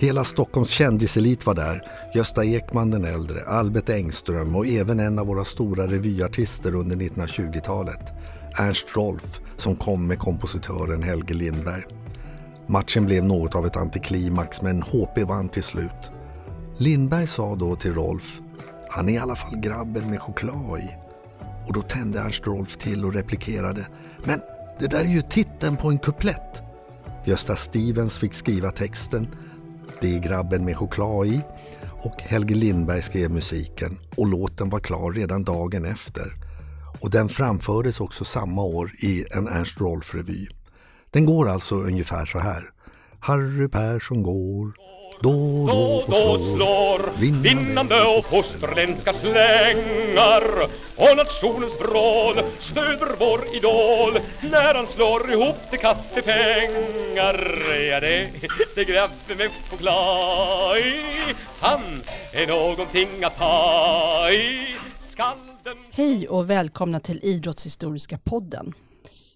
Hela Stockholms kändiselit var där. Gösta Ekman den äldre, Albert Engström och även en av våra stora revyartister under 1920-talet. Ernst Rolf som kom med kompositören Helge Lindberg. Matchen blev något av ett antiklimax men HP vann till slut. Lindberg sa då till Rolf, han är i alla fall grabben med choklad i. Och då tände Ernst Rolf till och replikerade, men det där är ju titeln på en kuplett. Gösta Stevens fick skriva texten, det är grabben med choklad i och Helge Lindberg skrev musiken och låten var klar redan dagen efter. Och den framfördes också samma år i en Ernst Rolf-revy. Den går alltså ungefär så här. Harry Persson går då då och slår, vinnande och fosterländska slängar. Och nationens vrål stöder vår idol. När han slår ihop till kaffepengar. Ja, det, det grabben med choklad i han är någonting att ta i Skalden... Hej och välkomna till Idrottshistoriska podden.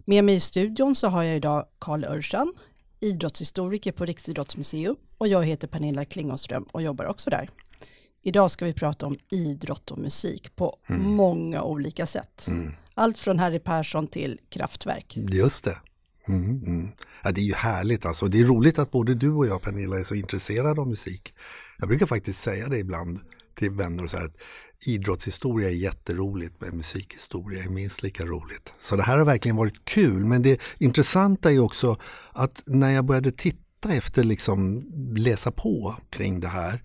Med mig i studion så har jag idag Karl Örsan, idrottshistoriker på Riksidrottsmuseum och jag heter Pernilla Klingonström och jobbar också där. Idag ska vi prata om idrott och musik på mm. många olika sätt. Mm. Allt från Harry Persson till Kraftwerk. Just det. Mm, mm. Ja, det är ju härligt alltså. Det är roligt att både du och jag Pernilla är så intresserade av musik. Jag brukar faktiskt säga det ibland till vänner och så här att idrottshistoria är jätteroligt men musikhistoria är minst lika roligt. Så det här har verkligen varit kul men det intressanta är också att när jag började titta efter, liksom läsa på kring det här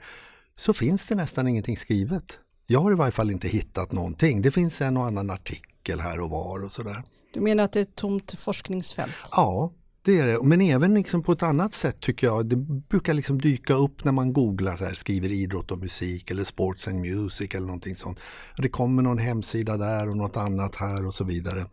så finns det nästan ingenting skrivet. Jag har i varje fall inte hittat någonting. Det finns en och annan artikel här och var och sådär. Du menar att det är ett tomt forskningsfält? Ja, det är det. Men även liksom på ett annat sätt tycker jag. Det brukar liksom dyka upp när man googlar, så här, skriver idrott och musik eller sports and music eller någonting sånt. Det kommer någon hemsida där och något annat här och så vidare.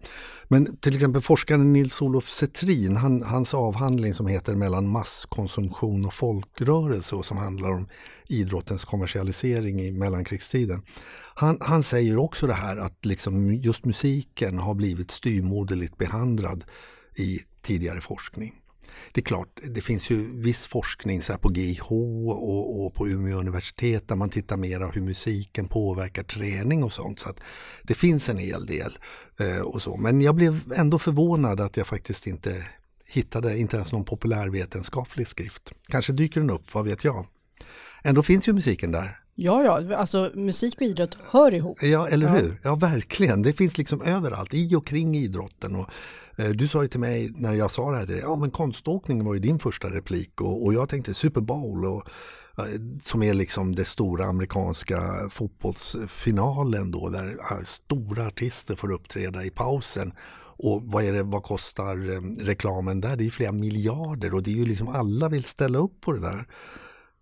Men till exempel forskaren Nils-Olof Setrin, han, hans avhandling som heter Mellan masskonsumtion och folkrörelse och som handlar om idrottens kommersialisering i mellankrigstiden. Han, han säger också det här att liksom just musiken har blivit styrmoderligt behandlad i tidigare forskning. Det är klart, det finns ju viss forskning så på GIH och, och, på Umeå universitet där man tittar mer på hur musiken påverkar träning och sånt. Så att det finns en hel del. Eh, och så. Men jag blev ändå förvånad att jag faktiskt inte hittade inte ens någon populärvetenskaplig skrift. Kanske dyker den upp, vad vet jag. Ändå finns ju musiken där. Ja, ja, alltså musik och idrott hör ihop. Ja, eller hur? Ja, verkligen. Det finns liksom överallt, i och kring idrotten. Och, Eh, du sa ju till mig när jag sa det här till dig, ja men konståkning var ju din första replik och, och jag tänkte Super Bowl och, eh, som är liksom det stora amerikanska fotbollsfinalen då där eh, stora artister får uppträda i pausen. Och vad, är det, vad kostar reklamen där? Det är flera miljarder och det är ju liksom alla vill ställa upp på det där.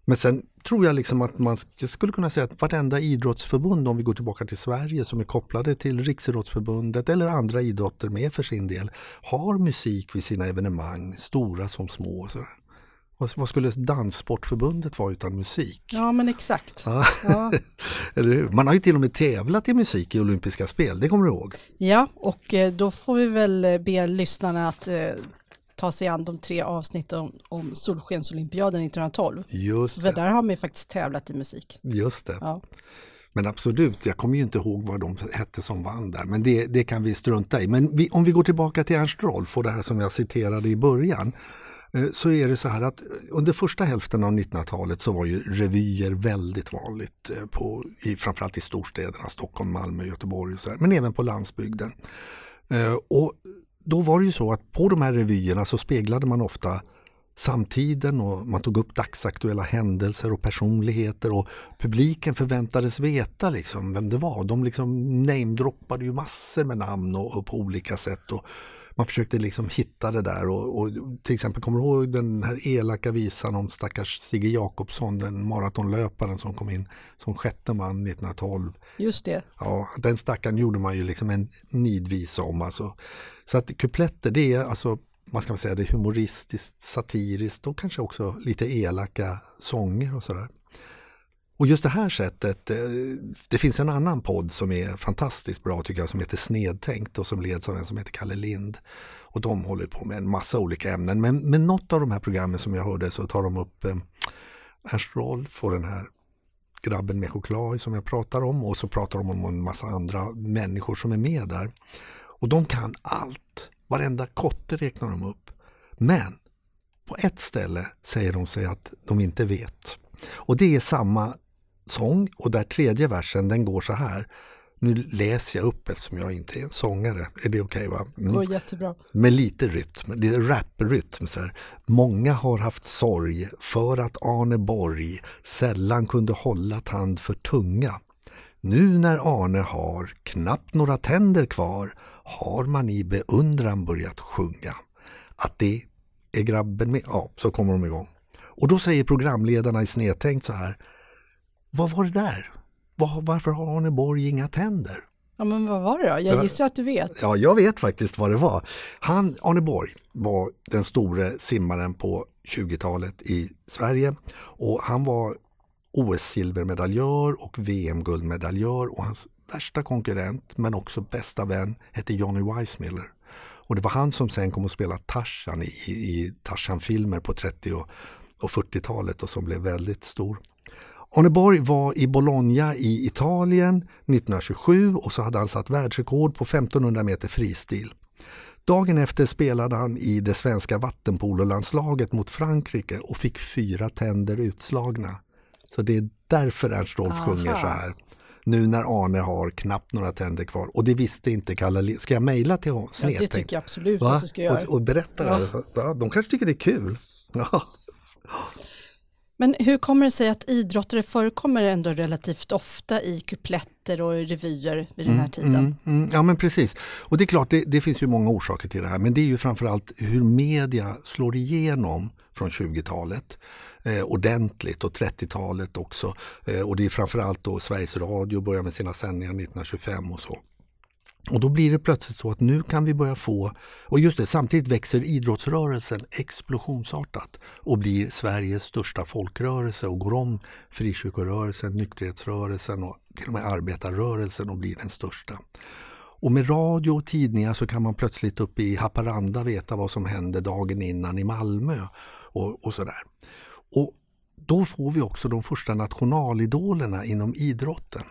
Men sen tror jag liksom att man skulle kunna säga att vartenda idrottsförbund, om vi går tillbaka till Sverige, som är kopplade till Riksidrottsförbundet eller andra idrotter med för sin del, har musik vid sina evenemang, stora som små. Så. Vad skulle Danssportförbundet vara utan musik? Ja men exakt. Ja. Ja. Man har ju till och med tävlat i musik i olympiska spel, det kommer du ihåg? Ja, och eh, då får vi väl eh, be lyssnarna att eh, ta sig an de tre avsnitten om, om Solskensolympiaden 1912. Just det. För där har man ju faktiskt tävlat i musik. Just det. Ja. Men absolut, jag kommer ju inte ihåg vad de hette som vann där, men det, det kan vi strunta i. Men vi, om vi går tillbaka till Ernst Rolf och det här som jag citerade i början eh, så är det så här att under första hälften av 1900-talet så var ju revyer väldigt vanligt, eh, på, i, framförallt i storstäderna, Stockholm, Malmö, Göteborg och så här, men även på landsbygden. Eh, och då var det ju så att på de här revyerna så speglade man ofta samtiden och man tog upp dagsaktuella händelser och personligheter och publiken förväntades veta liksom vem det var. De liksom namedroppade ju massor med namn och, och på olika sätt. Och man försökte liksom hitta det där och, och, till exempel kommer du ihåg den här elaka visan om stackars Sigge Jakobsson, den maratonlöparen som kom in som sjätte man 1912. Just det. Ja, den stackaren gjorde man ju liksom en nidvisa om alltså. Så att kupletter det är alltså, man ska säga det humoristiskt, satiriskt och kanske också lite elaka sånger och sådär. Och just det här sättet, eh, det finns en annan podd som är fantastiskt bra tycker jag som heter Snedtänkt och som leds av en som heter Kalle Lind. Och de håller på med en massa olika ämnen. Men med något av de här programmen som jag hörde så tar de upp eh, Ernst Rolf och den här grabben med choklad som jag pratar om och så pratar de om en massa andra människor som är med där. Och de kan allt. Varenda kotte räknar de upp. Men på ett ställe säger de sig att de inte vet. Och det är samma sång och där tredje versen den går så här. Nu läser jag upp eftersom jag inte är en sångare. Är det okej? Okay, va? Mm. Det jättebra. Med lite rytm, det är raprytm. Så här. Många har haft sorg för att Arne Borg sällan kunde hålla tand för tunga. Nu när Arne har knappt några tänder kvar har man i beundran börjat sjunga. Att det är grabben med? Ja, så kommer de igång. Och då säger programledarna i Snedtänkt så här. Vad var det där? Var, varför har Arne Borg inga tänder? Ja, men vad var det då? Jag gissar att du vet. Ja, jag vet faktiskt vad det var. Han, Arne Borg var den store simmaren på 20-talet i Sverige och han var OS-silvermedaljör och VM-guldmedaljör och hans värsta konkurrent men också bästa vän hette Johnny Weissmiller. Och det var han som sen kom att spela Tarzan i, i Tarzan-filmer på 30 och, och 40-talet och som blev väldigt stor. Arne Borg var i Bologna i Italien 1927 och så hade han satt världsrekord på 1500 meter fristil. Dagen efter spelade han i det svenska vattenpololandslaget mot Frankrike och fick fyra tänder utslagna. Så det är därför Ernst Rolf Aha. sjunger så här. Nu när Arne har knappt några tänder kvar. Och det visste inte Kalle Ska jag mejla till honom? Ja, det tycker jag absolut Va? att du ska göra. Och, och berätta ja. det. Ja, de kanske tycker det är kul. Ja. Men hur kommer det sig att idrottare förekommer ändå relativt ofta i kupletter och revyer vid den här mm, tiden? Mm, mm, ja men precis. Och det är klart, det, det, finns ju många orsaker till det här. Men det är ju framförallt hur media slår igenom från 20-talet eh, ordentligt och 30-talet också. Eh, och det är framförallt då Sveriges Radio börjar med sina sändningar 1925 och så. Och då blir det plötsligt så att nu kan vi börja få, och just det, samtidigt växer idrottsrörelsen explosionsartat och blir Sveriges största folkrörelse och går om frikyrkorörelsen, nykterhetsrörelsen och till och med arbetarrörelsen och blir den största. Och med radio och tidningar så kan man plötsligt uppe i Haparanda veta vad som hände dagen innan i Malmö och, och sådär. Och då får vi också de första nationalidolerna inom idrotten.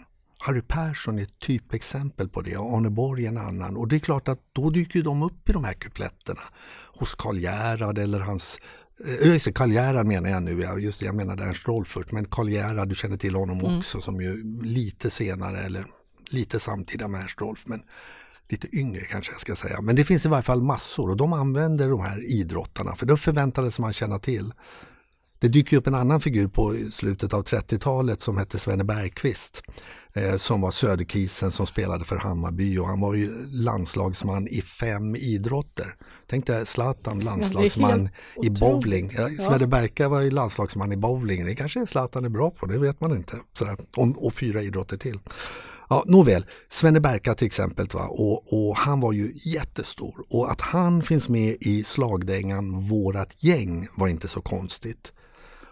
Harry Persson är ett typexempel på det och Arne Borg en annan. Och det är klart att då dyker de upp i de här kupletterna hos Karl Gerhard eller hans Eh, just Karl Gerhard menar jag nu, just det, jag menade Ernst Rolf först, men Karl Gerhard, du känner till honom mm. också som ju lite senare eller lite samtida med Ernst Rolf, men lite yngre kanske jag ska säga. Men det finns i varje fall massor och de använder de här idrottarna för då förväntades man känna till. Det dyker upp en annan figur på slutet av 30-talet som hette Svenne Bergqvist eh, som var söderkisen som spelade för Hammarby och han var ju landslagsman i fem idrotter. Tänk dig Zlatan, landslagsman i bowling. Ja, Svenne Berka var ju landslagsman i bowling. Det kanske Zlatan är bra på, det vet man inte. Sådär. Och, och fyra idrotter till. Ja, nåväl, Svenne Berka till exempel, va? Och, och, han var ju jättestor och att han finns med i slagdängan Vårat gäng var inte så konstigt.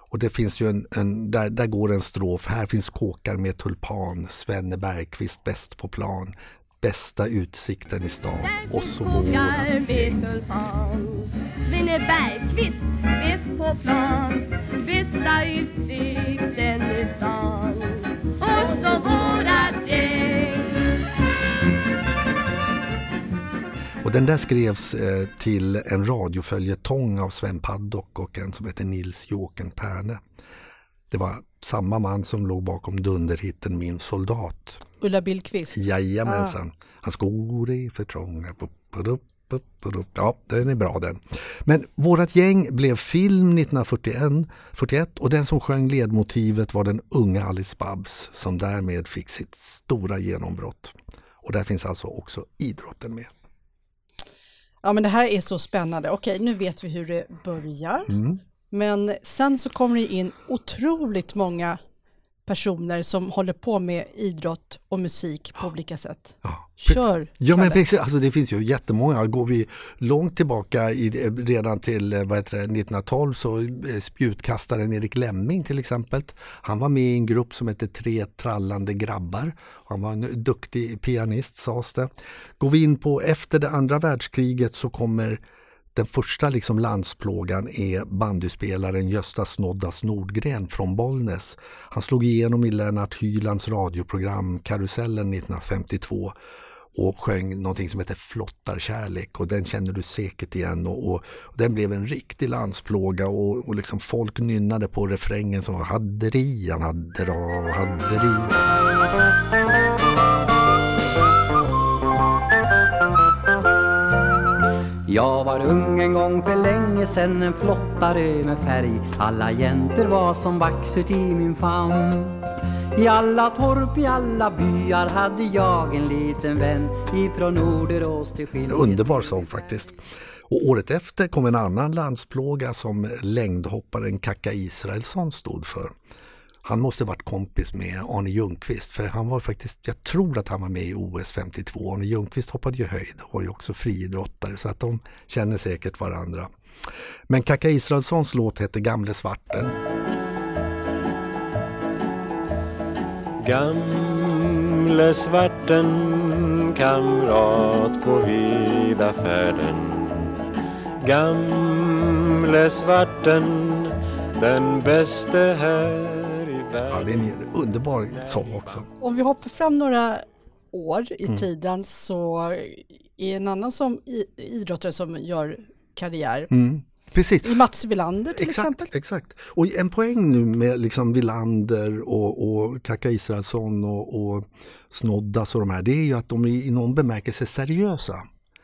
Och det finns ju en, en, där, där går en strof, här finns kåkar med tulpan, Svenne Bergqvist bäst på plan, bästa utsikten i stan. Och så våran. Svenne Bergqvist bäst på plan, bästa utsikten i stan Och den där skrevs eh, till en radioföljetong av Sven Paddock och en som heter Nils Jåken Perne. Det var samma man som låg bakom dunderhitten Min soldat. Ulla Billqvist? Jajamensan. Ah. Hans skor är för trånga. Ja, den är bra den. Men Vårat gäng blev film 1941 41, och den som sjöng ledmotivet var den unga Alice Babs som därmed fick sitt stora genombrott. Och där finns alltså också idrotten med. Ja men det här är så spännande. Okej, nu vet vi hur det börjar. Mm. Men sen så kommer det in otroligt många personer som håller på med idrott och musik på olika sätt. Ja. Kör! Ja men precis, alltså det finns ju jättemånga. Går vi långt tillbaka i, redan till vad heter det, 1912 så eh, spjutkastaren Erik Lemming till exempel. Han var med i en grupp som hette Tre trallande grabbar. Han var en duktig pianist sades det. Går vi in på efter det andra världskriget så kommer den första liksom landsplågan är bandyspelaren Gösta Snoddas Nordgren från Bollnäs. Han slog igenom i Lennart Hylands radioprogram Karusellen 1952 och sjöng någonting som heter Flottarkärlek och den känner du säkert igen. Och, och, och den blev en riktig landsplåga och, och liksom folk nynnade på refrängen som var Hadderi, han hade Jag var ung en gång för länge sen en flottare med färg Alla jäntor var som vax ut i min famn I alla torp, i alla byar hade jag en liten vän Ifrån Norderås till Skillinge Underbar sång faktiskt. Och året efter kom en annan landsplåga som längdhopparen Kaka Israelsson stod för. Han måste varit kompis med Arne Ljungqvist för han var faktiskt, jag tror att han var med i OS 52. Arne Ljungqvist hoppade ju höjd och var ju också friidrottare så att de känner säkert varandra. Men Kaka Israelssons låt hette Gamle svarten. Gamle svarten, kamrat på vida färden Gamle svarten, den bäste här Ja, det är en underbar sång också. Om vi hoppar fram några år i Mm. tiden så är en annan som idrottare som gör karriär Mm. Precis. i Mats Wilander till exempel. Exakt, exakt. Och en poäng nu med liksom Villander och, och Kaka Israelsson och, och Snoddas och de här, det är ju att de är i någon bemärkelse seriösa.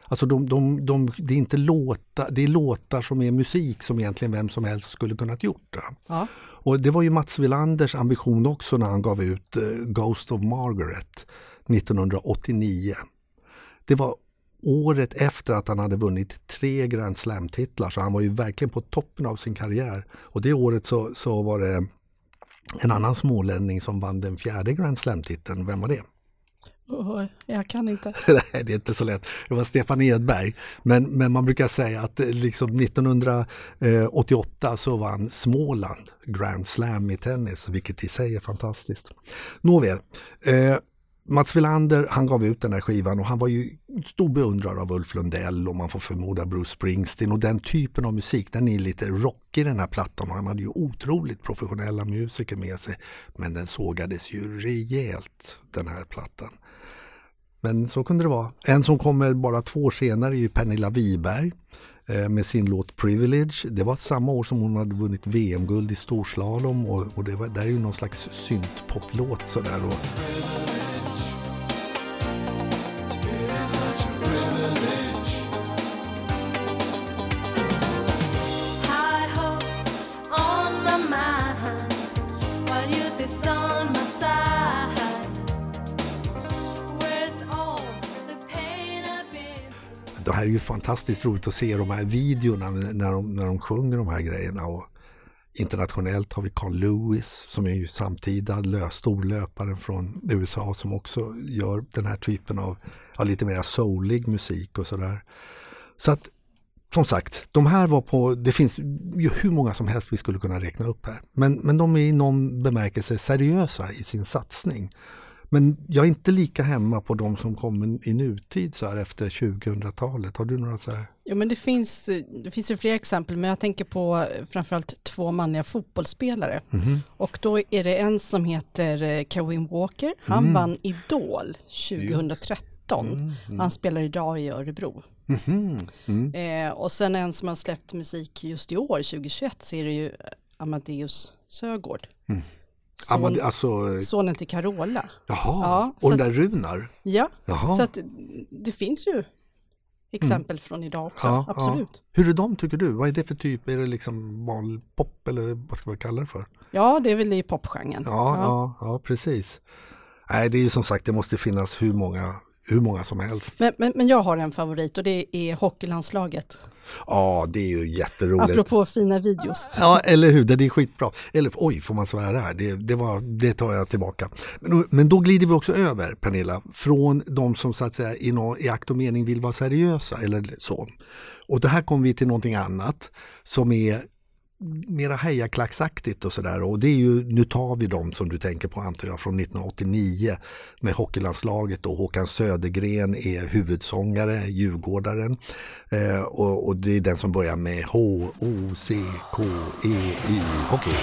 Alltså de, de, de, det är inte låtar, det är låtar som är musik som egentligen vem som helst skulle kunnat gjort. Det. Ja. Och det var ju Mats Wilanders ambition också när han gav ut eh, Ghost of Margaret 1989. Det var året efter att han hade vunnit tre Grand Slam-titlar så han var ju verkligen på toppen av sin karriär. Och det året så, så var det en annan smålänning som vann den fjärde Grand Slam-titeln. Vem var det? Jag kan inte. Nej, det är inte så lätt. Det var Stefan Edberg. Men, men man brukar säga att eh, liksom 1988 så vann Småland Grand Slam i tennis, vilket i sig är fantastiskt. Nåväl, eh, Mats Wilander han gav ut den här skivan och han var ju stor beundrare av Ulf Lundell och man får förmoda Bruce Springsteen och den typen av musik, den är lite rockig den här plattan och han hade ju otroligt professionella musiker med sig. Men den sågades ju rejält den här plattan. Men så kunde det vara. En som kommer bara två år senare är ju Pernilla Wiberg eh, med sin låt Privilege. Det var samma år som hon hade vunnit VM-guld i storslalom och, och det var, där är ju någon slags syntpoplåt sådär. Och, är ju fantastiskt roligt att se de här videorna när de, när de sjunger de här grejerna. Och internationellt har vi Carl Lewis som är ju samtida storlöparen från USA som också gör den här typen av ja, lite mer soulig musik och sådär. Så att som sagt, de här var på, det finns ju hur många som helst vi skulle kunna räkna upp här. Men, men de är i någon bemärkelse seriösa i sin satsning. Men jag är inte lika hemma på de som kommer i nutid så här efter 2000-talet. Har du några så här? Jo, men det finns, det finns ju fler exempel, men jag tänker på framförallt två manliga fotbollsspelare. Mhm. Och då är det en som heter eh, Kevin Walker. Han Mm. vann Idol 2013. Han spelar idag i Örebro. Mhm. Mm. Eh, och sen en som har släppt musik just i år, 2021, så är det ju Amadeus Sögård. Mm. Son, Amade, alltså, Sonen till Carola. jaha, Ja, och den där Runar? Ja, Jaha. så att det finns ju exempel från idag också, Ja, absolut. Ja. Hur är de tycker du? Vad är det för typ? Är det liksom vanlig pop eller vad ska man kalla det för? Ja, det är väl i popgenren. Ja, ja. ja, precis. Nej, det är ju som sagt, det måste finnas hur många, hur många som helst. Men, men, men jag har en favorit och det är hockeylandslaget. Ja, det är ju jätteroligt. Apropå fina videos. Ja, eller hur, det är skitbra. Eller oj, får man svära här? Det, det, var, det tar jag tillbaka. Men, men då glider vi också över, Pernilla, från de som så att säga i, nå, i akt och mening vill vara seriösa eller så. Och det här kommer vi till någonting annat som är mera hejaklacksaktigt och sådär. Och det är ju, nu tar vi dem som du tänker på antar jag från 1989 med hockeylandslaget och Håkan Södergren är huvudsångare, djurgårdaren. Eh, och, och, det är den som börjar med H-O-C-K-E-Y, hockey.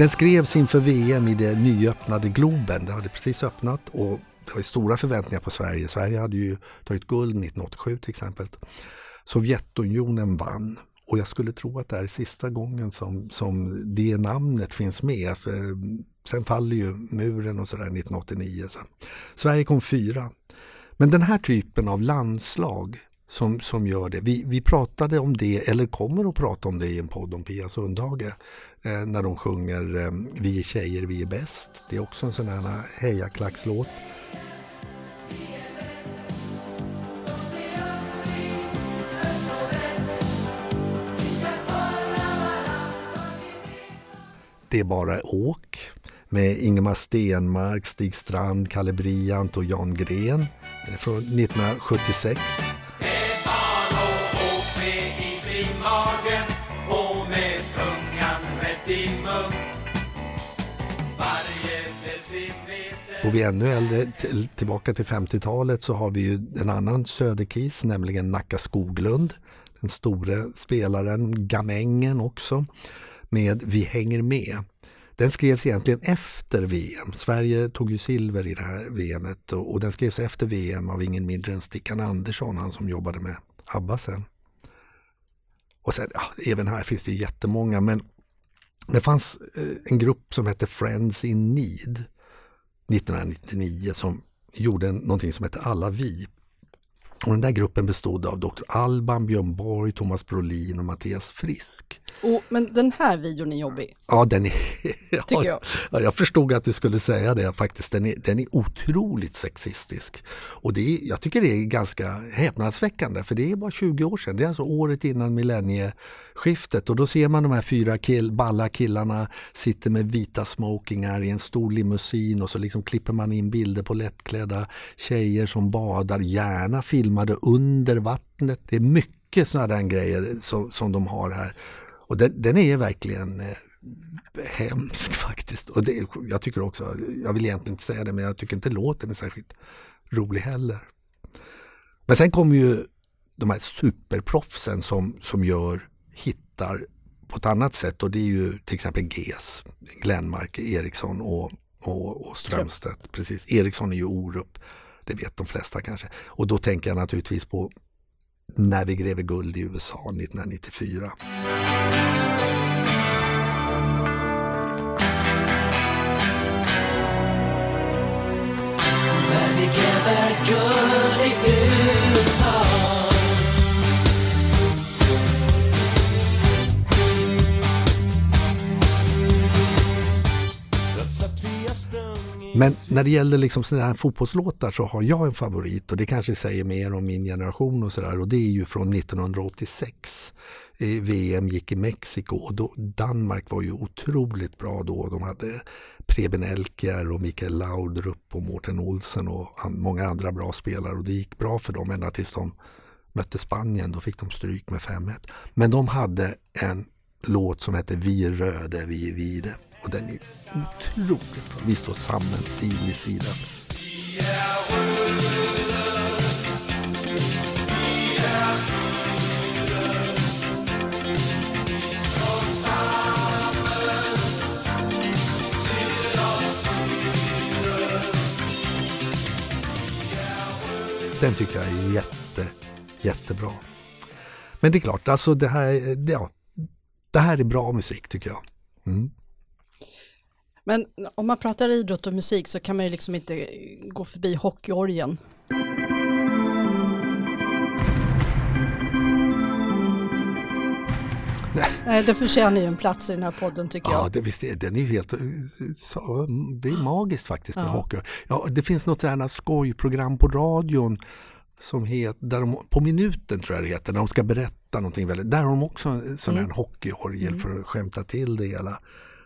Den skrevs inför VM i det nyöppnade Globen. Det hade precis öppnat och det var stora förväntningar på Sverige. Sverige hade ju tagit guld 1987 till exempel. Sovjetunionen vann och jag skulle tro att det här är sista gången som, som det namnet finns med. För, eh, sen faller ju muren och sådär 1989. Så. Sverige kom fyra. Men den här typen av landslag som, som gör det. Vi, vi pratade om det, eller kommer att prata om det i en podd om Pia Sundhage. Eh, när de sjunger eh, Vi är tjejer, vi är bäst. Det är också en sån här hejaklackslåt. Det är bara åk med Ingemar Stenmark, Stig Strand, Kalle Briant och Jan Gren. Den är från 1976. Går vi ännu äldre till, tillbaka till 50-talet så har vi ju en annan söderkis, nämligen Nacka Skoglund. Den store spelaren, gamängen också, med Vi hänger med. Den skrevs egentligen efter VM. Sverige tog ju silver i det här VMet och, och den skrevs efter VM av ingen mindre än Stickan Andersson, han som jobbade med ABBA sen. Och sen, ja, även här finns det jättemånga men det fanns eh, en grupp som hette Friends in Need 1999 som gjorde någonting som hette Alla vi. Och den där gruppen bestod av Dr. Alban, Björn Borg, Thomas Brolin och Mattias Frisk. Och, men den här videon är jobbig, Ja, den är... tycker jag. Ja, jag förstod att du skulle säga det faktiskt. Den är, den är otroligt sexistisk. Och det är, jag tycker det är ganska häpnadsväckande för det är bara 20 år sedan. Det är alltså året innan millennieskiftet och då ser man de här fyra kill, balla killarna sitter med vita smokingar i en stor limousin och så liksom klipper man in bilder på lättklädda tjejer som badar, gärna filmade under vattnet. Det är mycket sådana där grejer som, som de har här. Och den, den är verkligen eh, hemsk faktiskt. Och det, jag tycker också, jag vill egentligen inte säga det, men jag tycker inte låten är särskilt rolig heller. Men sen kommer ju de här superproffsen som, som gör hittar på ett annat sätt och det är ju till exempel GES, Glenmark, Eriksson och, och, och Strömstedt. Precis. Eriksson är ju Orup, det vet de flesta kanske. Och då tänker jag naturligtvis på när vi gräver guld i USA 1994. När vi gräver guld i USA Men när det gäller liksom sådana här fotbollslåtar så har jag en favorit och det kanske säger mer om min generation och sådär och det är ju från 1986. Eh, VM gick i Mexiko och då, Danmark var ju otroligt bra då. De hade Preben Elkjær och Mikael Laudrup och Mårten Olsen och många andra bra spelare och det gick bra för dem ända tills de mötte Spanien. Då fick de stryk med 5-1. Men de hade en låt som hette Vi röde, vi vide. Och den är otroligt bra. Vi står samman sida vid sida. Den tycker jag är jätte, jättebra. Men det är klart, alltså det här, ja, det här är bra musik tycker jag. Mm. Men om man pratar idrott och musik så kan man ju liksom inte gå förbi hockeyorgen. Nej, det förtjänar ju en plats i den här podden tycker Ja, jag. det, visst är, den är helt, så, det är magiskt faktiskt med Ja. hockey. Ja, det finns något sådant här skojprogram på radion som heter, där de, på minuten tror jag det heter, när de ska berätta någonting väldigt, där har de också en sån Mm. här hockeyorgel för att skämta till det hela.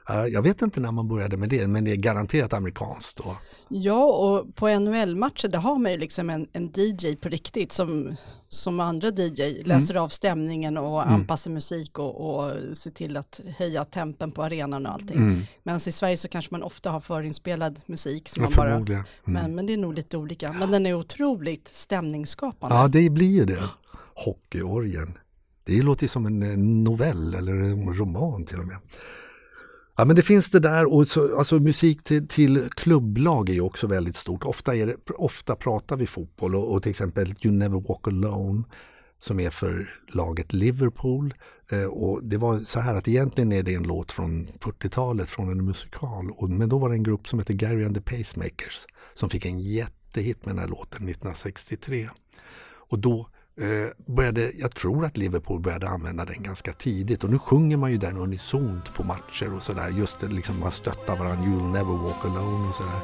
Ja, Jag vet inte när man började med det, men det är garanterat amerikanskt. Då. Ja, och på NHL-matcher där har man ju liksom en, en DJ på riktigt som, som andra DJ läser av stämningen och anpassar musik och, och ser till att höja tempen på arenan och allting. Mm. Medan i Sverige så kanske man ofta har förinspelad musik som Ja, man bara. Mm. men, men det är nog lite olika. Men den är otroligt stämningsskapande. Ja, det blir ju det. Hockeyorgeln. Det låter ju som en novell eller en roman till och med. Ja men det finns det där och så, alltså musik till, till klubblag är ju också väldigt stort. Ofta, är det, ofta pratar vi fotboll och, och till exempel You Never Walk Alone som är för laget Liverpool. Eh, och det var så här att egentligen är det en låt från 40-talet från en musikal. Och, men då var det en grupp som heter Gary and the Pacemakers som fick en jättehit med den här låten 1963. Och då Eh, började, jag tror att Liverpool började använda den ganska tidigt och nu sjunger man ju den unisont på matcher och sådär. Just det, liksom man stöttar varandra, You'll never walk alone och sådär.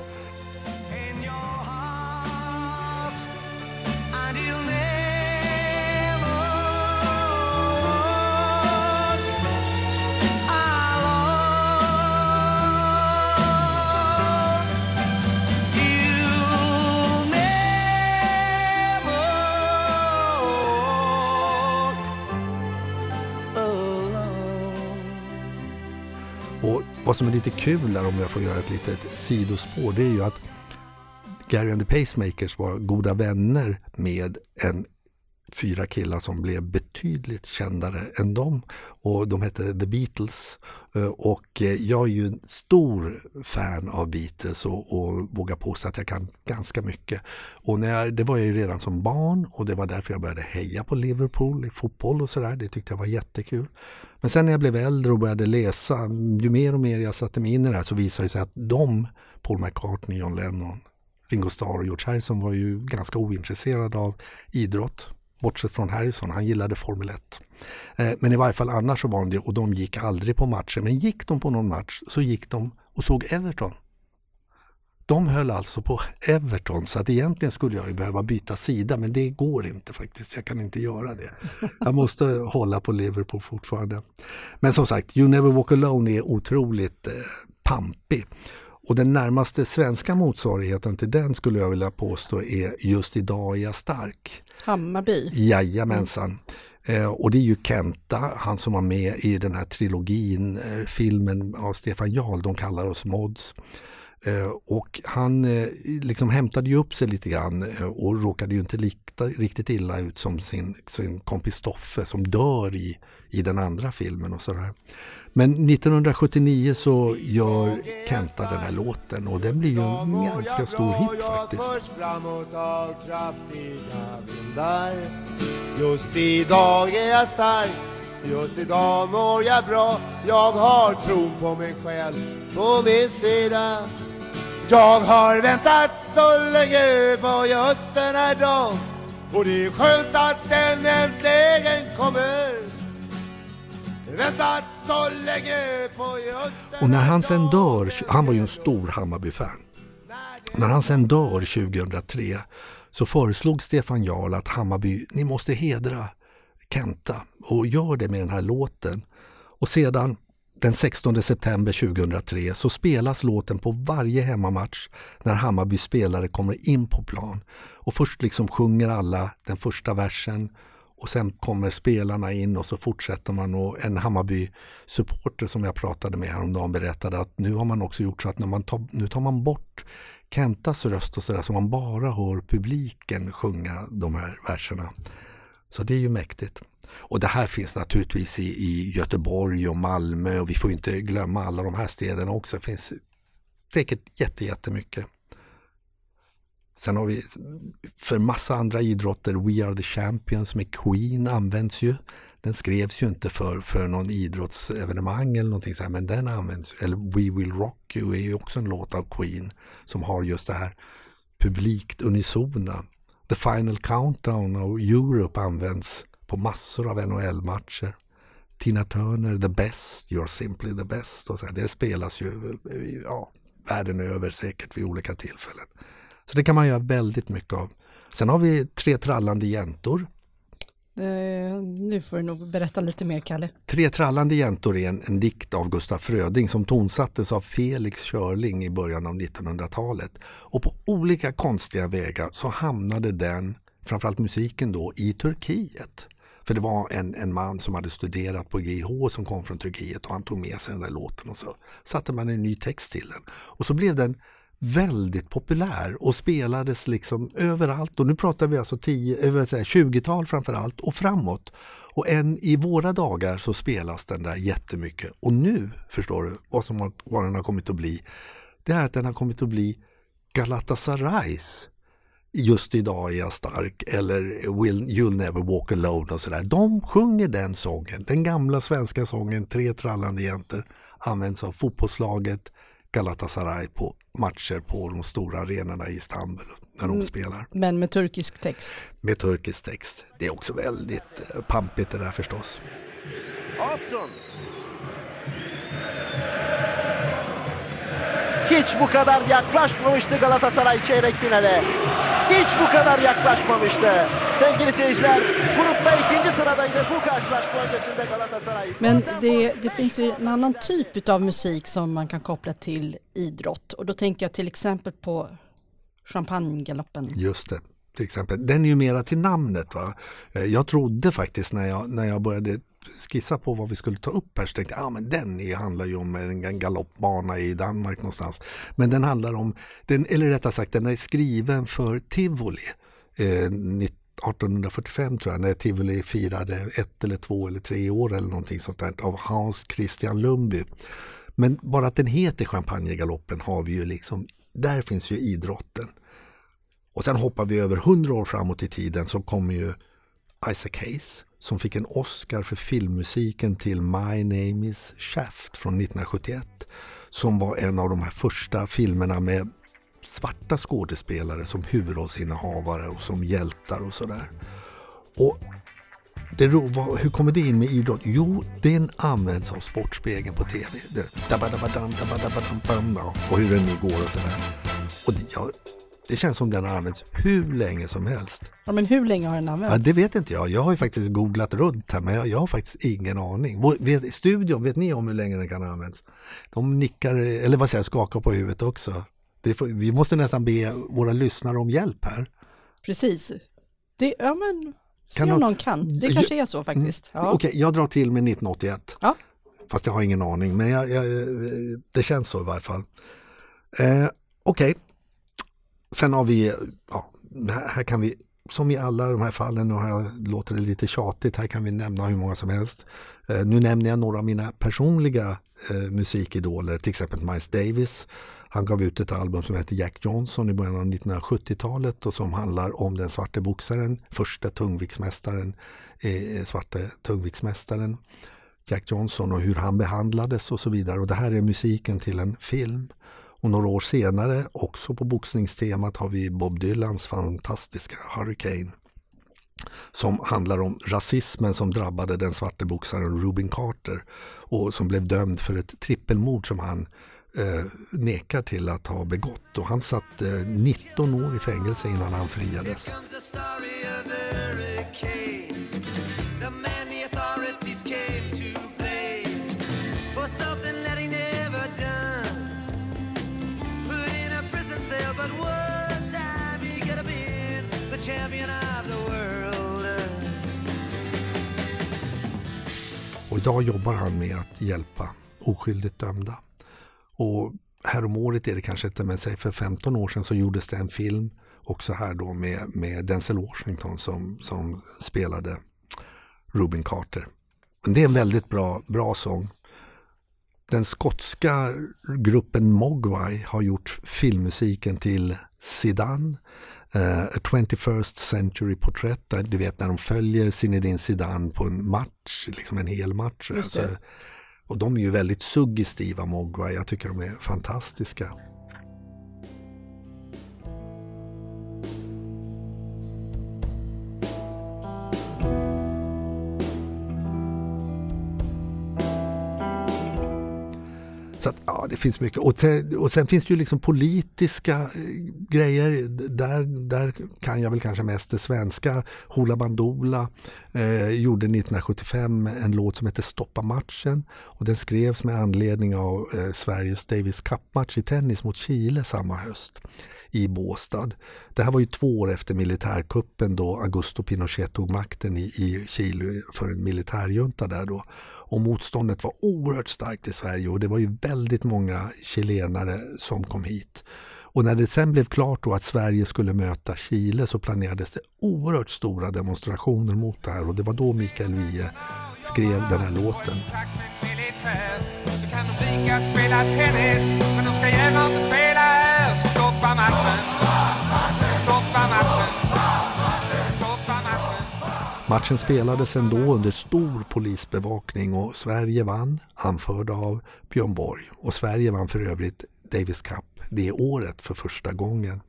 Vad som är lite kul där om jag får göra ett litet sidospår det är ju att Gary and the Pacemakers var goda vänner med en fyra killar som blev betydligt kändare än dem. Och de hette The Beatles. Eh, och eh, jag är ju en stor fan av Beatles och, och vågar påstå att jag kan ganska mycket. Och när jag, det var jag ju redan som barn och det var därför jag började heja på Liverpool i fotboll och sådär. Det tyckte jag var jättekul. Men sen när jag blev äldre och började läsa, ju mer och mer jag satte mig in i det här så visade det sig att de, Paul McCartney, John Lennon, Ringo Starr och George Harrison var ju ganska ointresserade av idrott. Bortsett från Harrison, han gillade Formel 1. Eh, men i varje fall annars så var de det och de gick aldrig på matcher. Men gick de på någon match så gick de och såg Everton. De höll alltså på Everton så att egentligen skulle jag ju behöva byta sida men det går inte faktiskt. Jag kan inte göra det. Jag måste hålla på Liverpool fortfarande. Men som sagt, You Never Walk Alone är otroligt eh, pampig. Och den närmaste svenska motsvarigheten till den skulle jag vilja påstå är Just idag är jag stark. Hammarby. Jajamensan. Eh, och det är ju Kenta, han som var med i den här trilogin, eh, filmen av Stefan Jarl, De kallar oss mods. Eh, och han eh, liksom hämtade ju upp sig lite grann eh, och råkade ju inte likta, riktigt illa ut som sin, sin kompis Stoffe som dör i, i den andra filmen och sådär. Men 1979 så gör Kenta den här låten och den blir ju en ganska stor hit faktiskt. Jag framåt av kraftiga vindar Just idag är jag stark Just idag mår jag bra Jag har tro på mig själv på min sida jag har väntat så länge på just den här dagen Och det är skönt att den äntligen kommer Väntat så länge på just den Och när han sen dör, han var ju en stor Hammarby-fan. När han sen dör 2003 så föreslog Stefan Jarl att Hammarby, ni måste hedra Kenta och gör det med den här låten. Och sedan den 16 september 2003 så spelas låten på varje hemmamatch när Hammarby spelare kommer in på plan. Och först liksom sjunger alla den första versen och sen kommer spelarna in och så fortsätter man och en Hammarby-supporter som jag pratade med häromdagen berättade att nu har man också gjort så att när man tar, nu tar man bort Kentas röst och sådär så man bara hör publiken sjunga de här verserna. Så det är ju mäktigt. Och det här finns naturligtvis i, i Göteborg och Malmö och vi får inte glömma alla de här städerna också. Det finns säkert jätte, jättemycket. Sen har vi för massa andra idrotter, We are the champions med Queen används ju Den skrevs ju inte för, för någon idrottsevenemang eller någonting så här, men den används. Eller We Will Rock You är ju också en låt av Queen som har just det här publikt unisona. The Final Countdown av Europe används på massor av NHL-matcher. Tina Turner, The Best, You're Simply The Best och så här. Det spelas ju ja, världen över säkert vid olika tillfällen. Så det kan man göra väldigt mycket av. Sen har vi Tre trallande jäntor. Eh, nu får du nog berätta lite mer, Kalle. Tre trallande jäntor är en, en dikt av Gustaf Fröding som tonsattes av Felix Körling i början av 1900-talet. Och på olika konstiga vägar så hamnade den, framförallt musiken då, i Turkiet. För det var en, en man som hade studerat på GH som kom från Turkiet och han tog med sig den där låten och så satte man en ny text till den. Och så blev den väldigt populär och spelades liksom överallt och nu pratar vi alltså 20-tal eh, framförallt och framåt. Och än i våra dagar så spelas den där jättemycket och nu förstår du vad, som har, vad den har kommit att bli. Det är att den har kommit att bli Galatasarays Just idag är jag stark eller Will, You'll never walk alone och sådär. De sjunger den sången, den gamla svenska sången Tre trallande jäntor används av fotbollslaget Galatasaray på matcher på de stora arenorna i Istanbul när de Mm. spelar Men med turkisk text. med turkisk text. Det är också väldigt eh, pampigt det där förstås. Afton. Hiç bu kadar yaklaşmamıştı Galatasaray çeyrek finale. Hiç bu kadar yaklaşmamıştı. Sevgili seyirciler, grupta ikinci sıradaydı bu karşılaşma öncesinde Galatasaray. Men det, det finns ju en annan typ av musik som man kan koppla till idrott. Och då tänker jag till exempel på Champagnegaloppen. Just det, till exempel. Den är ju mera till namnet. Va? Eh, Jag trodde faktiskt när jag, när jag började skissa på vad vi skulle ta upp här så tänkte jag ah, men den är, handlar ju om en galoppbana i Danmark någonstans. Men den handlar om, den, eller rättare sagt den är skriven för Tivoli. Eh, 1845 tror jag, när Tivoli firade ett eller två eller tre år eller någonting sånt där av Hans Christian Lundby. Men bara att den heter Champagnegaloppen har vi ju liksom, där finns ju idrotten. Och sen hoppar vi över hundra år framåt i tiden så kommer ju Isaac Hayes som fick en Oscar för filmmusiken till My Name Is Shaft från 1971. Som var en av de här första filmerna med svarta skådespelare som huvudrollsinnehavare och som hjältar och sådär. Och det, vad- hur kommer det in med idrott? Jo, den används av Sportspegeln på TV. Det, dabadabadam, dabadabadam, bam, och hur den nu går och sådär. Och det, ja, det känns som den har använts hur länge som helst. Ja, men hur länge har den använts? Ja, det vet inte jag. Jag har ju faktiskt googlat runt här men jag, jag har faktiskt ingen aning. Vår- Vet, studion, vet ni om hur länge den kan ha använts? De nickar, eller vad säger jag, skakar på huvudet också. Får, vi måste nästan be våra lyssnare om hjälp här. Precis. Det, ja, men se Kan om någon- någon kan. Det kanske är så faktiskt. Ja. Okej, jag drar till med 1981. Ja. Fast jag har ingen aning, men jag, jag, det känns så i varje fall. Eh, Okej, sen har vi, ja, här, kan vi, som i alla de här fallen, nu här låter det lite tjatigt, här kan vi nämna hur många som helst. Eh, nu nämner jag några av mina personliga eh, musikidoler, till exempel Miles Davis. Han gav ut ett album som heter Jack Johnson i början av 1970-talet och som handlar om den svarte boxaren, första tungviktsmästaren, eh, svarte tungviktsmästaren Jack Johnson och hur han behandlades och så vidare. Och det här är musiken till en film. Och några år senare, också på boxningstemat, har vi Bob Dylans fantastiska Hurricane. Som handlar om rasismen som drabbade den svarte boxaren Rubin Carter och som blev dömd för ett trippelmord som han eh, nekar till att ha begått. Och han satt eh, 19 år i fängelse innan han friades. Idag jobbar han med att hjälpa oskyldigt dömda. Och häromåret är det kanske inte, men säg för 15 år sedan så gjordes det en film också här då med, med Denzel Washington som, som spelade Rubin Carter. Det är en väldigt bra, bra sång. Den skotska gruppen Mogwai har gjort filmmusiken till Sidan eh, A 21st Century Portrait, där, du vet när de följer Zinedine Zidane på en match, liksom en hel match. Alltså, och de är ju väldigt suggestiva Mogwai, jag tycker de är fantastiska. Det finns mycket. Och, te, och sen finns det ju liksom politiska eh, grejer. Där, där kan jag väl kanske mest det svenska. Hoola Bandoola eh, gjorde 1975 en låt som heter Stoppa matchen. Och den skrevs med anledning av eh, Sveriges Davis Cup-match i tennis mot Chile samma höst i Båstad. Det här var ju två år efter militärkuppen då Augusto Pinochet tog makten i, i Chile för en militärjunta där då. Och motståndet var oerhört starkt i Sverige och det var ju väldigt många chilenare som kom hit. Och när det sen blev klart då att Sverige skulle möta Chile så planerades det oerhört stora demonstrationer mot det här och det var då Mikael Wiehe skrev den här låten matchen Stoppa matchen Stoppa matchen Matchen spelades ändå under stor polisbevakning och Sverige vann, anförda av Björn Borg. Och Sverige vann för övrigt Davis Cup det året för första gången.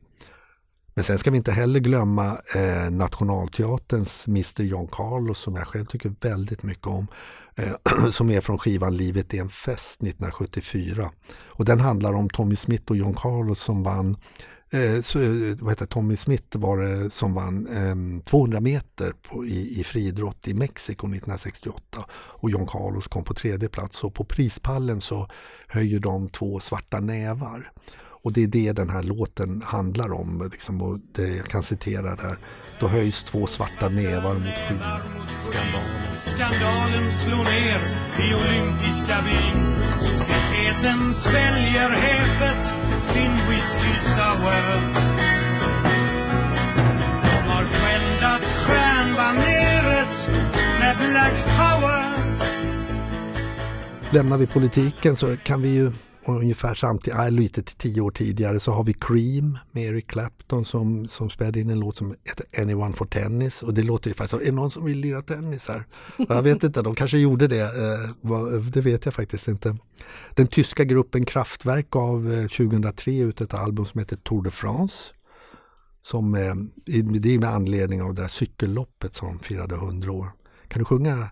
Men sen ska vi inte heller glömma eh, Nationalteaterns Mr John Carlos som jag själv tycker väldigt mycket om. Eh, som är från skivan Livet är en fest 1974. Och den handlar om Tommy Smith och John Carlos som vann Eh, så, eh, vad heter, Tommy Smith var det som vann eh, 200 meter på, i, i friidrott i Mexiko 1968 och John Carlos kom på tredje plats och på prispallen så höjer de två svarta nävar. Och det är det den här låten handlar om. Liksom, och det jag kan citera där. Då höjs två svarta nävar mot skyn. Skandalen. Skandalen slår ner i olympiska Wien Societeten sväljer häpet sin whisky sour De har skändat stjärnbaneret med Black Power Lämnar vi politiken så kan vi ju och ungefär samtidigt, äh, lite till tio år tidigare så har vi Cream med Eric Clapton som, som spelade in en låt som heter Anyone for Tennis och det låter ju faktiskt, är det någon som vill lira tennis här? Jag vet inte, de kanske gjorde det, eh, det vet jag faktiskt inte. Den tyska gruppen Kraftwerk gav eh, 2003 ut ett album som heter Tour de France. Som, eh, det är med anledning av det där cykelloppet som firade 100 år. Kan du sjunga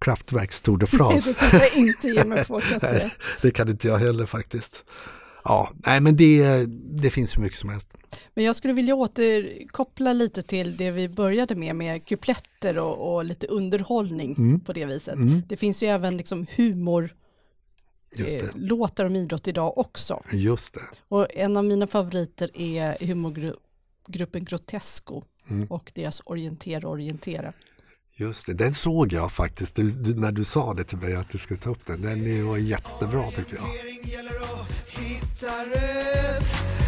Kraftwerks Tour de France? Det tänker jag inte ge mig på kan jag säga. Det kan inte jag heller faktiskt. Ja, nej men det, det finns hur mycket som helst. Men jag skulle vilja återkoppla lite till det vi började med, med kupletter och, och lite underhållning Mm. på det viset. Mm. Det finns ju även liksom humor eh, låtar om idrott idag också. Just det. Och en av mina favoriter är humorgruppen Grotesco Mm. och deras Orientera Orientera. Just det, den såg jag faktiskt du, du, när du sa det till mig att du skulle ta upp den. Den är- var jättebra tycker jag.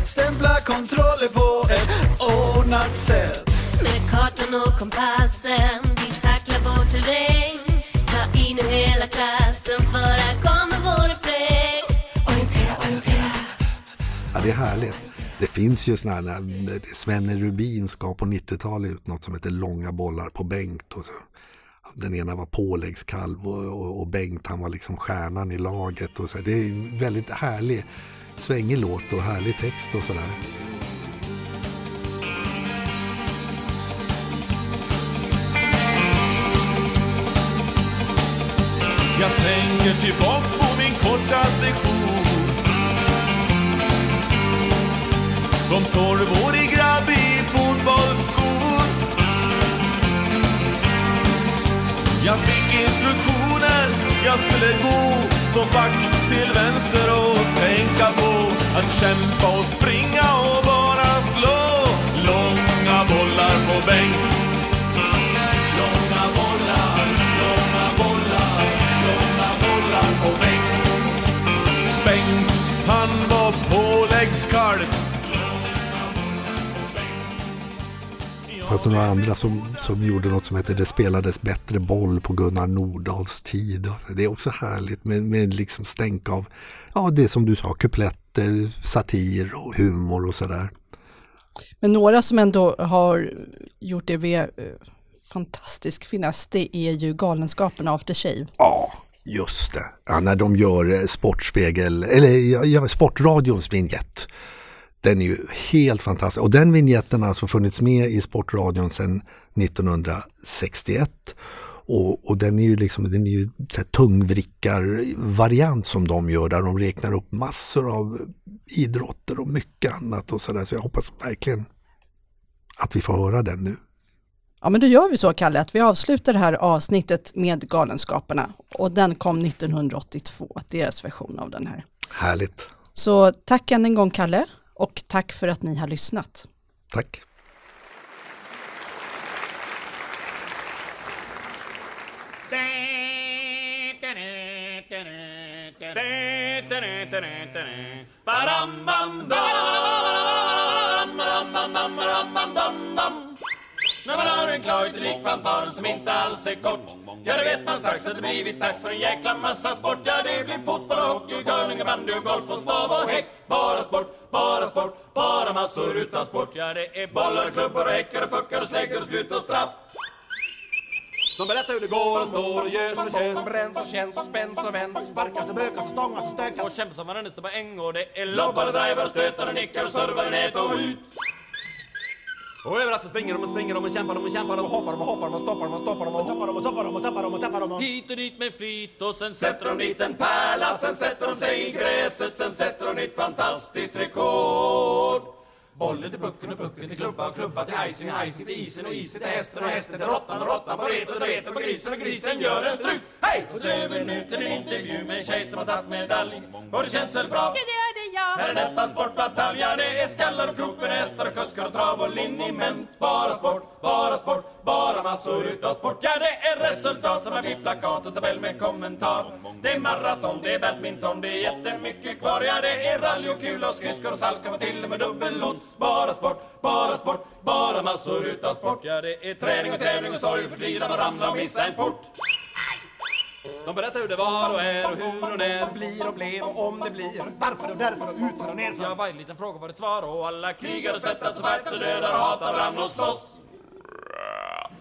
Stämpla kontroller på ett ordnat sätt Med kartan och kompassen Vi tacklar vår terräng Ta in nu hela klassen För här kommer vår refräng Orientera, orientera Ja, det är härligt. Det finns ju sådana här, Svenne Rubin ska på 90-talet ut något som heter Långa bollar på Bengt. Och så. Den ena var påläggskalv och, och, och Bengt han var liksom stjärnan i laget. Och så. Det är en väldigt härlig, svängig låt och härlig text och sådär. Jag tänker tillbaks på min korta sektion Som tolvårig grabb i fotbollsskor. Jag fick instruktioner, jag skulle gå som back till vänster och tänka på att kämpa och springa och bara slå. Långa bollar på Bengt Fanns det några andra som, som gjorde något som heter Det spelades bättre boll på Gunnar Nordahls tid. Det är också härligt med, med liksom stänk av, ja det som du sa, kupletter, satir och humor och sådär. Men några som ändå har gjort det med eh, fantastisk finess, det är ju Galenskaparna After Shave. Ja, just det. Ja, när de gör eh, Sportspegel, eller ja, ja, Sportradions vignett. Den är ju helt fantastisk. Och den vignetten har alltså funnits med i Sportradion sedan 1961. Och, och den är ju liksom, den är ju tungvrickarvariant som de gör där de räknar upp massor av idrotter och mycket annat och sådär. Så jag hoppas verkligen att vi får höra den nu. Ja men då gör vi så Kalle, att vi avslutar det här avsnittet med Galenskaparna. Och den kom 1982, deras version av den här. Härligt. Så tack än en gång Kalle, och tack för att ni har lyssnat. Tack. När man hör en klar fanfar som inte alls är kort. Ja, det vet man strax att det blivit dags för en jäkla massa sport. Ja, det blir fotboll och hockey, curling och bandy och golf och stav och häck. Bara sport, bara sport, bara massor utan sport. Ja, det är bollar och klubbor och häckar och puckar och släggor och spjut och straff. De berättar hur det går och står och görs och körs Bränns och känns och spänns och vänds. Sparkas och bökas och stångas och stökas. Och kämpas som varandra på äng och det är lobbar och driver och stötar och nickar och servar och nät och ut och överallt så springer de och springer de och kämpar de och kämpar de och hoppar de och hoppar de och stoppar de och stoppar de och tappar de och tappar de och tappar de och tappar de Hit och dit med flit och sen sätter de dit en pärla Sen sätter de sig i gräset Sen sätter de dit fantastiskt rekord Bollen till pucken och pucken till klubba och klubba till icing och icing till isen och isen till hästen och hästen till råttan och råttan på repet och repet på grisen och grisen gör en strut. Hej! Och så över nu till en intervju med en tjej som har tagit medalj. Och det känns väl bra? Här är nästa sportbatalj, ja det är skallar och krok med hästar och kuskar och trav och liniment. Bara sport, bara sport, bara massor utav sport. Ja det är resultat som är vid plakat och tabell med kommentar. Det är maraton, det är badminton, det är jättemycket kvar. Ja det är rally och kul och skridskor och salka och till och med dubbellots. Bara sport, bara sport, bara massor utav sport. Ja det är träning och tävling och sorg och förtvivlan och ramla och missa en port. De berättar hur det var och är och hur och när blir och blev och om det blir Varför och därför och utför och nerför Ja, varje liten fråga får ett svar och alla krigar och svettas och fights och dödar och hatar varandra och slåss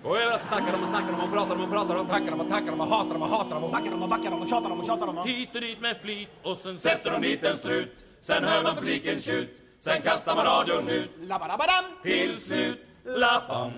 och överallt snackar de och snackar de och pratar de och pratar de Tackar de och tackar de och hatar de och hatar de och backar de och backar de och tjatar de och tjatar de Hit och dit med flit och sen sätter de dit en strut Sen hör man publiken tjut Sen kastar man radion ut Labbadabadam Till slut Lappam